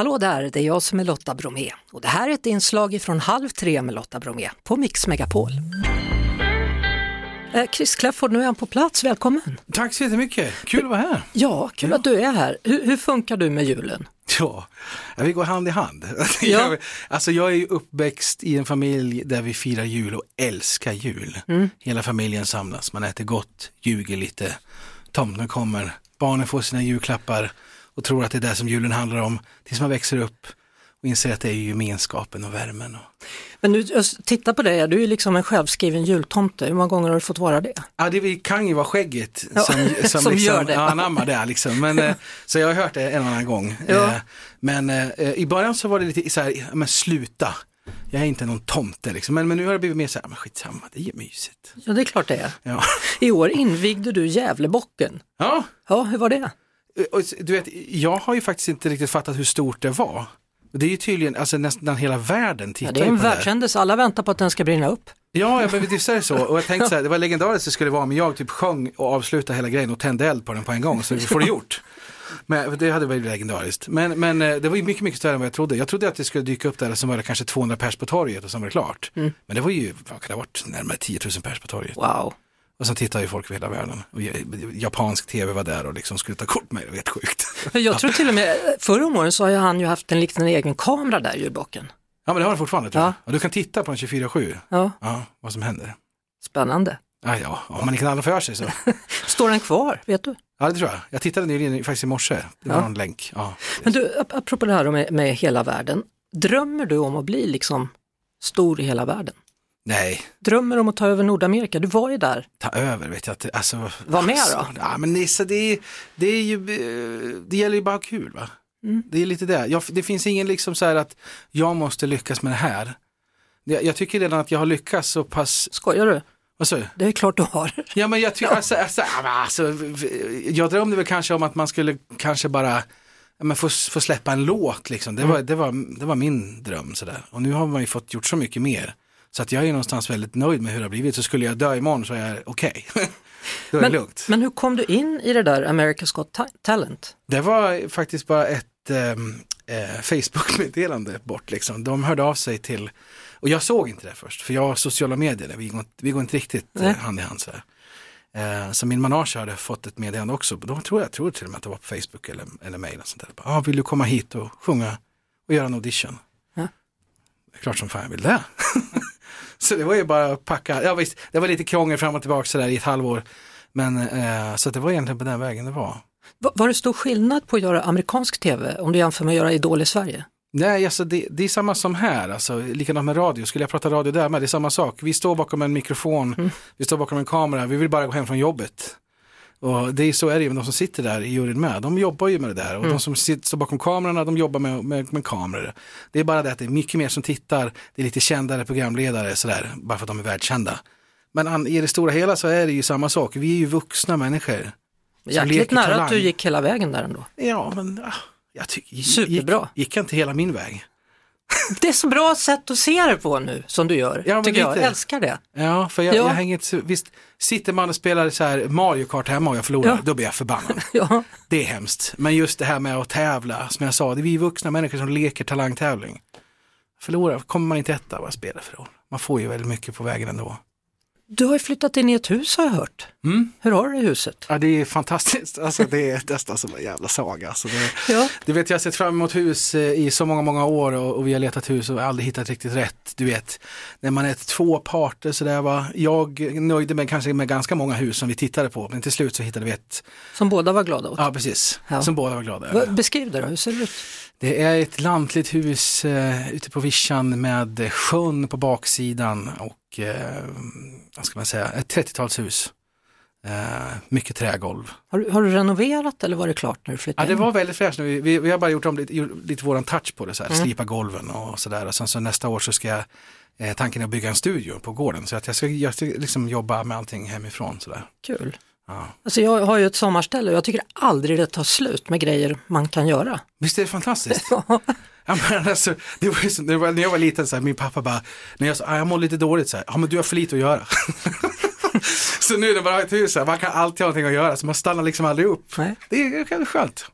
Hallå där, det är jag som är Lotta Bromé och det här är ett inslag från Halv tre med Lotta Bromé på Mix Megapol. Eh, Chris Kläfford, nu är han på plats, välkommen! Tack så jättemycket, kul att vara här. Ja, kul att du är här. Hur, hur funkar du med julen? Ja, vi går hand i hand. Ja. Alltså jag är ju uppväxt i en familj där vi firar jul och älskar jul. Hela familjen samlas, man äter gott, ljuger lite, tomten kommer, barnen får sina julklappar och tror att det är det som julen handlar om tills man växer upp och inser att det är gemenskapen och värmen. Och... Men nu, jag tittar på dig, du är ju liksom en självskriven jultomte. Hur många gånger har du fått vara det? Ja, det kan ju vara skägget Ja, som, som, som liksom, gör det. Anammar det liksom. Men, eh, så jag har hört det en annan gång. Ja. Eh, Men eh, i början så var det lite så här, men sluta. Jag är inte någon tomte liksom. Men, men nu har det blivit mer så här, men skitsamma, det är mysigt. Ja, det är klart det är. Ja. I år invigde du Gävlebocken. ja, Ja, hur var det? Och du vet, jag har ju faktiskt inte riktigt fattat hur stort det var. Det är ju tydligen, alltså nästan hela världen Ja, tittar det är en världshändelse, alla väntar på att den ska brinna upp. Ja, jag men visst är det så. Och jag tänkte så här, det var legendariskt det skulle vara, men jag typ sjöng och avslutade hela grejen och tände eld på den på en gång, så vi får det gjort. Men det hade varit legendariskt. Men, men eh, det var ju mycket, mycket större än vad jag trodde. Jag trodde att det skulle dyka upp där som var det kanske 200 pers på torget och sen var det klart. Men det var ju, vad kan det ha varit, närmare 10 000 pers på torget. Wow. Och sen tittade ju folk över hela världen. Och ja- japansk tv var där och liksom skulle ta kort med det, helt sjukt. Jag tror till och med, förra om åren så har han ju haft en liten egen kamera där, julbocken. Ja men det har det fortfarande tror jag. Ja. Och du kan titta på den 24-7, Ja, ja, vad som händer. spännande. Ja, ja, om man inte kan alla för sig så. Står den kvar, vet du? Ja det tror jag. Jag tittade nyligen faktiskt i morse, det var Ja. någon länk. Ja. Men du, ap- apropå det här med, med hela världen, drömmer du om att bli liksom stor i hela världen? Nej, Drömmer om att ta över Nordamerika? Du var ju där. ta över vet jag att alltså. Var med alltså, då. Ja men Nisse, det, är, det är ju, eh, det gäller ju bara kul va. Mm. Det är lite det. Jag, det finns ingen liksom så här att jag måste lyckas med det här. Det- Jag tycker redan att jag har lyckats så pass, Skojar du? vad sa du? Det är klart du har. Ja men jag tycker, alltså, alltså, alltså, jag drömde väl kanske om att man skulle kanske bara men få, få släppa en låt liksom. Det var, det var, det var min dröm sådär. Och nu har man ju fått gjort så mycket mer. Så att jag är någonstans väldigt nöjd med hur det har blivit. Så skulle jag dö imorgon så är jag okej. Då är det Men, lugnt. men hur kom du in i det där America's Got Ta- Talent? Det var faktiskt bara ett ehm, eh, Facebook-meddelande bort liksom. De hörde av sig till, och jag såg inte det först, för jag har sociala medier, vi går, inte- vi går inte riktigt eh, Nej. hand i hand sådär. Eh, så min manage hade fått ett meddelande också, de tror jag tror till och med att det var på Facebook eller, eller mejl. Ah, vill du komma hit och sjunga och göra en audition? Ja. Klart som fan jag vill det. så det var ju bara att packa, ja visst, det var lite krångel fram och tillbaka sådär i ett halvår. Men eh, så det var egentligen på den vägen det var. Va- Var det stor skillnad på att göra amerikansk tv om du jämför med att göra Idol i Sverige? Nej, alltså det, det är samma som här, alltså, likadant med radio. Skulle jag prata radio där med, det är samma sak. Vi står bakom en mikrofon, vi står bakom en kamera, vi vill bara gå hem från jobbet. Och det är så är det ju med de som sitter där i juryn med. De jobbar ju med det där och de som sitter, bakom kamerorna, de jobbar med, med, med kameror. Det är bara det att det är mycket mer som tittar, det är lite kändare programledare sådär, bara för att de är världskända. Men an, i det stora hela så är det ju samma sak, vi är ju vuxna människor. Jäkligt nära talang. att du gick hela vägen där ändå. Ja, men ah, jag tycker, Superbra. gick, gick inte hela min väg? Det är så bra sätt att se det på nu, som du gör. Ja, tycker jag. lite. jag älskar det. Ja, för jag, Ja. jag hänger inte, visst, sitter man och spelar så här Mario Kart hemma och jag förlorar, Ja. då blir jag förbannad. Ja. Det är hemskt. Men just det här med att tävla, som jag sa, det är vi vuxna människor som leker talangtävling. Förlorar, kommer man inte etta, vad spelar för roll? Man får ju väldigt mycket på vägen ändå. Du har ju flyttat in i ett hus har jag hört. Mm. Hur har du det i huset? Ja, det är fantastiskt. Alltså det är nästan som en jävla saga. Alltså, det, Ja. du vet, jag har sett fram emot hus eh, i så många, många år och, och vi har letat hus och aldrig hittat riktigt rätt. Du vet, när man är två parter så där va. Jag nöjde mig kanske med ganska många hus som vi tittade på, men till slut så hittade vi ett Som båda var glada åt. Ja, precis. Ja. Som båda var glada över. Beskriv det då, hur ser det ut? Det är ett lantligt hus eh, ute på vischan med sjön på baksidan och eh, vad ska man säga, ett 30-talshus. Eh, mycket trägolv. Har du, har du renoverat eller var det klart när du Ja, flyttade det in? var väldigt fräscht. Vi, vi, vi har bara gjort om lite, lite våran touch på det, så här, Mm. slipa golven och sådär. Och sen så nästa år så ska jag, eh, tanken är att bygga en studio på gården. Så att jag ska, jag ska liksom jobba med allting hemifrån. Sådär. Kul. Ja. Alltså jag har ju ett sommarställe och jag tycker aldrig det tar slut med grejer man kan göra. Visst är det fantastiskt? Ja, men alltså, det var så, det var, när jag var liten, så här, min pappa bara, när jag sa, "Ah, jag mår lite dåligt, så här, ja men du har för lite att göra. så nu är det bara ett hus här, man kan alltid ha någonting att göra så man stannar liksom aldrig upp. Nej. Det är skönt.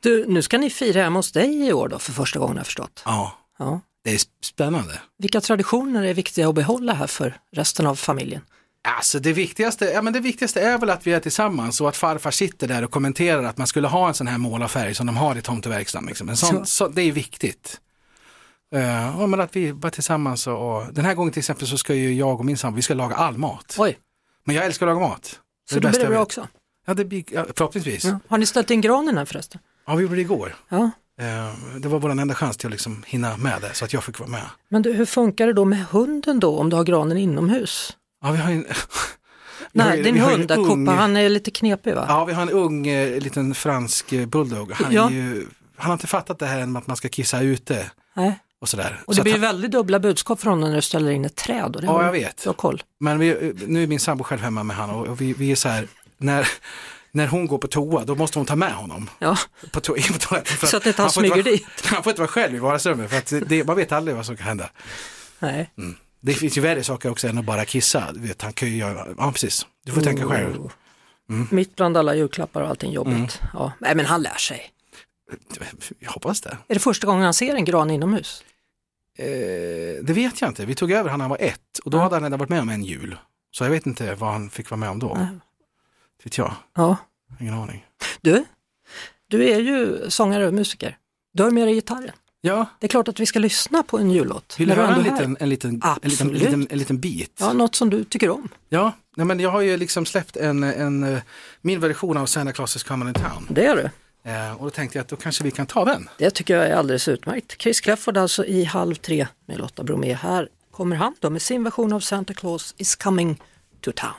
Du, nu ska ni fira hemma hos dig i år då för första gången har jag förstått. Ja, Ja. det är spännande. Vilka traditioner är viktiga att behålla här för resten av familjen? Alltså det viktigaste, ja, men det viktigaste är väl att vi är tillsammans och att farfar sitter där och kommenterar att man skulle ha en sån här målarfärg som de har i tomteverkstan. Liksom. En sån, Så. det är viktigt. Uh, ja, men att vi var tillsammans och, och den här gången till exempel så ska ju jag och min sambo, vi ska laga all mat. Oj, Men jag älskar att laga mat. så då blir det bra också. Ja, det blir, ja, förhoppningsvis. Ja. Ja. Har ni ställt in granen här förresten? vi gjorde det igår. Ja. Eh, det var vår enda chans till att liksom hinna med det så att jag fick vara med. Men du, hur funkar det då med hunden då om du har granen inomhus? Ja, vi har en, Nej, din hund där, ung- han är lite knepig va? Ja, vi har en ung eh, liten fransk eh, bulldog. Han, Ja. ju, han har inte fattat det här med att man ska kissa ute Nej. och sådär. Och Så det att blir ju han, väldigt dubbla budskap från honom när du ställer in ett träd. Och det Ja, jag vet. Du har koll. Men vi, nu är min sambo själv hemma med honom och, vi, vi är så här, när, när hon går på toa då måste hon ta med honom Ja, på, to- in på toaletten. så att inte han får smyger vara, dit. Han får inte vara själv i vardagsrummet för att det, man vet aldrig vad som kan hända. Nej. Det finns ju värre saker också än att bara kissa. Du vet, han kan ju göra, ja precis, du får tänka själv. Oh. Mitt bland alla julklappar och allting jobbigt. Ja. Nej men han lär sig. Jag hoppas det. Är det första gången han ser en gran inomhus? Eh, det vet jag inte. Vi tog över han när han var ett och då Ja. hade han redan varit med om en jul. Så jag vet inte vad han fick vara med om då. Nej. Vet jag, Ja. ingen aning. Du, du är ju sångare och musiker. Du har med dig gitarren. Ja, Det är klart att vi ska lyssna på en jullåt. vill du höra en liten, en, liten, en, liten, en, liten, en liten bit? Ja, något som du tycker om. Ja, nej, men jag har ju liksom släppt en, en, eh, min version av Santa Claus is coming in town. Det är du. Eh, och då tänkte jag att då kanske vi kan ta den. Det tycker jag är alldeles utmärkt. Chris Clafford alltså i Halv tre med Lotta Bromé. Här kommer han då med sin version av Santa Claus is coming to town.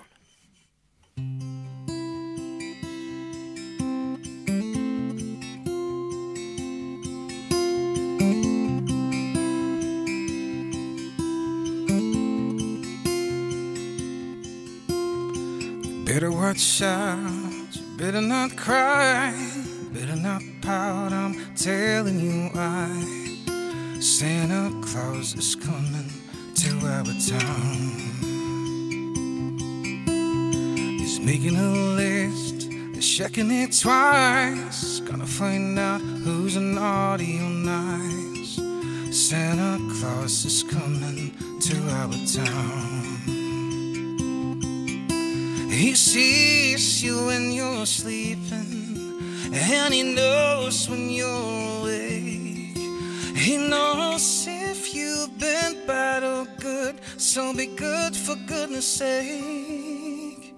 Better watch out, you better not cry, better not pout, I'm telling you why. Santa Claus is coming to our town. He's making a list, he's checking it twice, gonna find out who's naughty or nice. Santa Claus is coming to our town. He sees you when you're sleeping, and he knows when you're awake. He knows if you've been bad or good, so be good for goodness sake.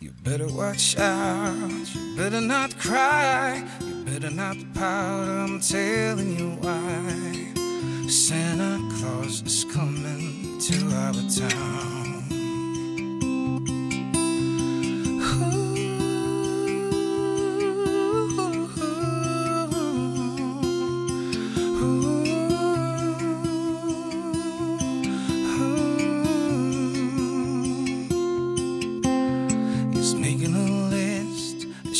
You better watch out, you better not cry, you better not pout, I'm telling you why. Santa Claus is coming to our town.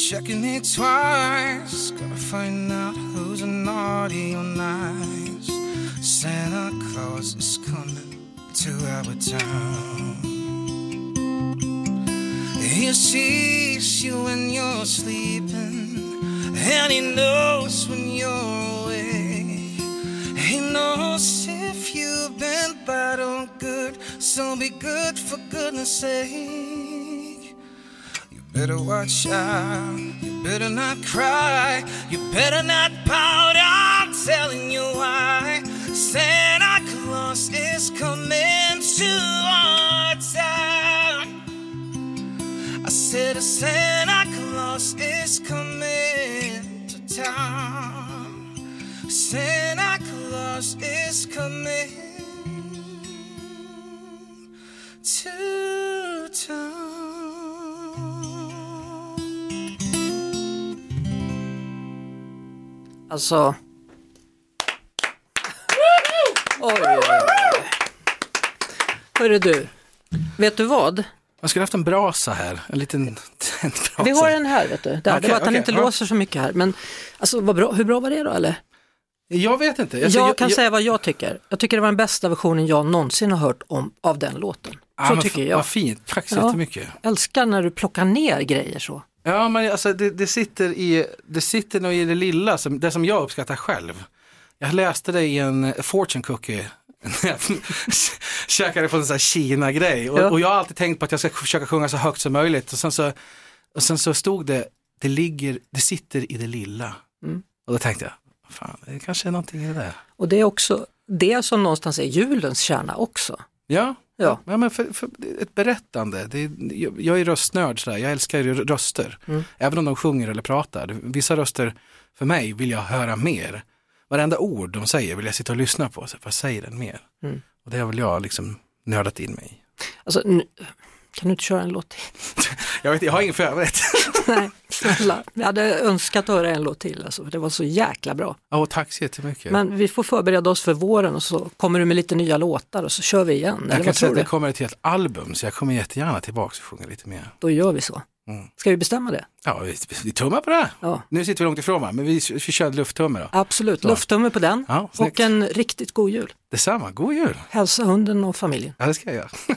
Checking it twice. Gotta find out who's naughty or nice. Santa Claus is coming to our town. He sees you when you're sleeping, and he knows when you're awake. He knows if you've been bad or good, so be good for goodness sake. Better watch out, you better not cry, you better not pout. I'm telling you why. Santa Claus is coming to our town. I said Santa Claus is coming to town. Santa Claus is coming Alltså... Oj, oj, oj. Hörru du, vet du vad? Jag skulle haft en brasa här, en liten en brasa. Vi har en här, vet du. Där. det Okej, var att han okej, inte låser så mycket här. Men alltså, bra, hur bra var det då eller? Jag vet inte. Jag, Alltså, kan säga vad jag tycker. Jag tycker det var den bästa versionen jag någonsin har hört om, av den låten. Ja, Så tycker jag. Vad fint, tack så Ja. jättemycket. Älskar när du plockar ner grejer så. Ja, men alltså det, det, sitter i, det sitter nog i det lilla, som, det som jag uppskattar själv. Jag läste det i en fortune cookie. jag Käkade på en sån här Kina-grej. Och, Ja. och jag har alltid tänkt på att jag ska försöka sjunga så högt som möjligt. Och sen så, och sen så stod det, det ligger, det sitter i det lilla. Mm. Och då tänkte jag, fan, det kanske är någonting i det där. Och det är också det som någonstans är julens kärna också. Ja, Ja. ja men för, för ett berättande. Det är, jag, är röstnörd, sådär. jag älskar röster. Mm. Även om de sjunger eller pratar. Vissa röster, för mig vill jag höra mer. Varenda ord de säger vill jag sitta och lyssna på. Så vad säger den mer? Mm. Och det har väl jag liksom nördat in mig i. Alltså, kan du inte köra en låt till? Jag, vet, jag har ingen förberett. Nej, snälla. Jag hade önskat höra en låt till, alltså, för det var så jäkla bra. Åh, tack så jättemycket. Men vi får förbereda oss för våren och så kommer du med lite nya låtar och så kör vi igen. jag Eller kan säga att det kommer ett helt album så jag kommer jättegärna tillbaka och sjunga lite mer. Då gör vi så. Mm. Ska vi bestämma det? Ja, vi, vi tummar på det. Ja, Nu sitter vi långt ifrån va, men vi, vi kör lufttumme då. absolut. Ja. Lufttumme på den Ja, och en riktigt god jul. Detsamma, god jul. Hälsa hunden och familjen. Ja, det ska jag göra.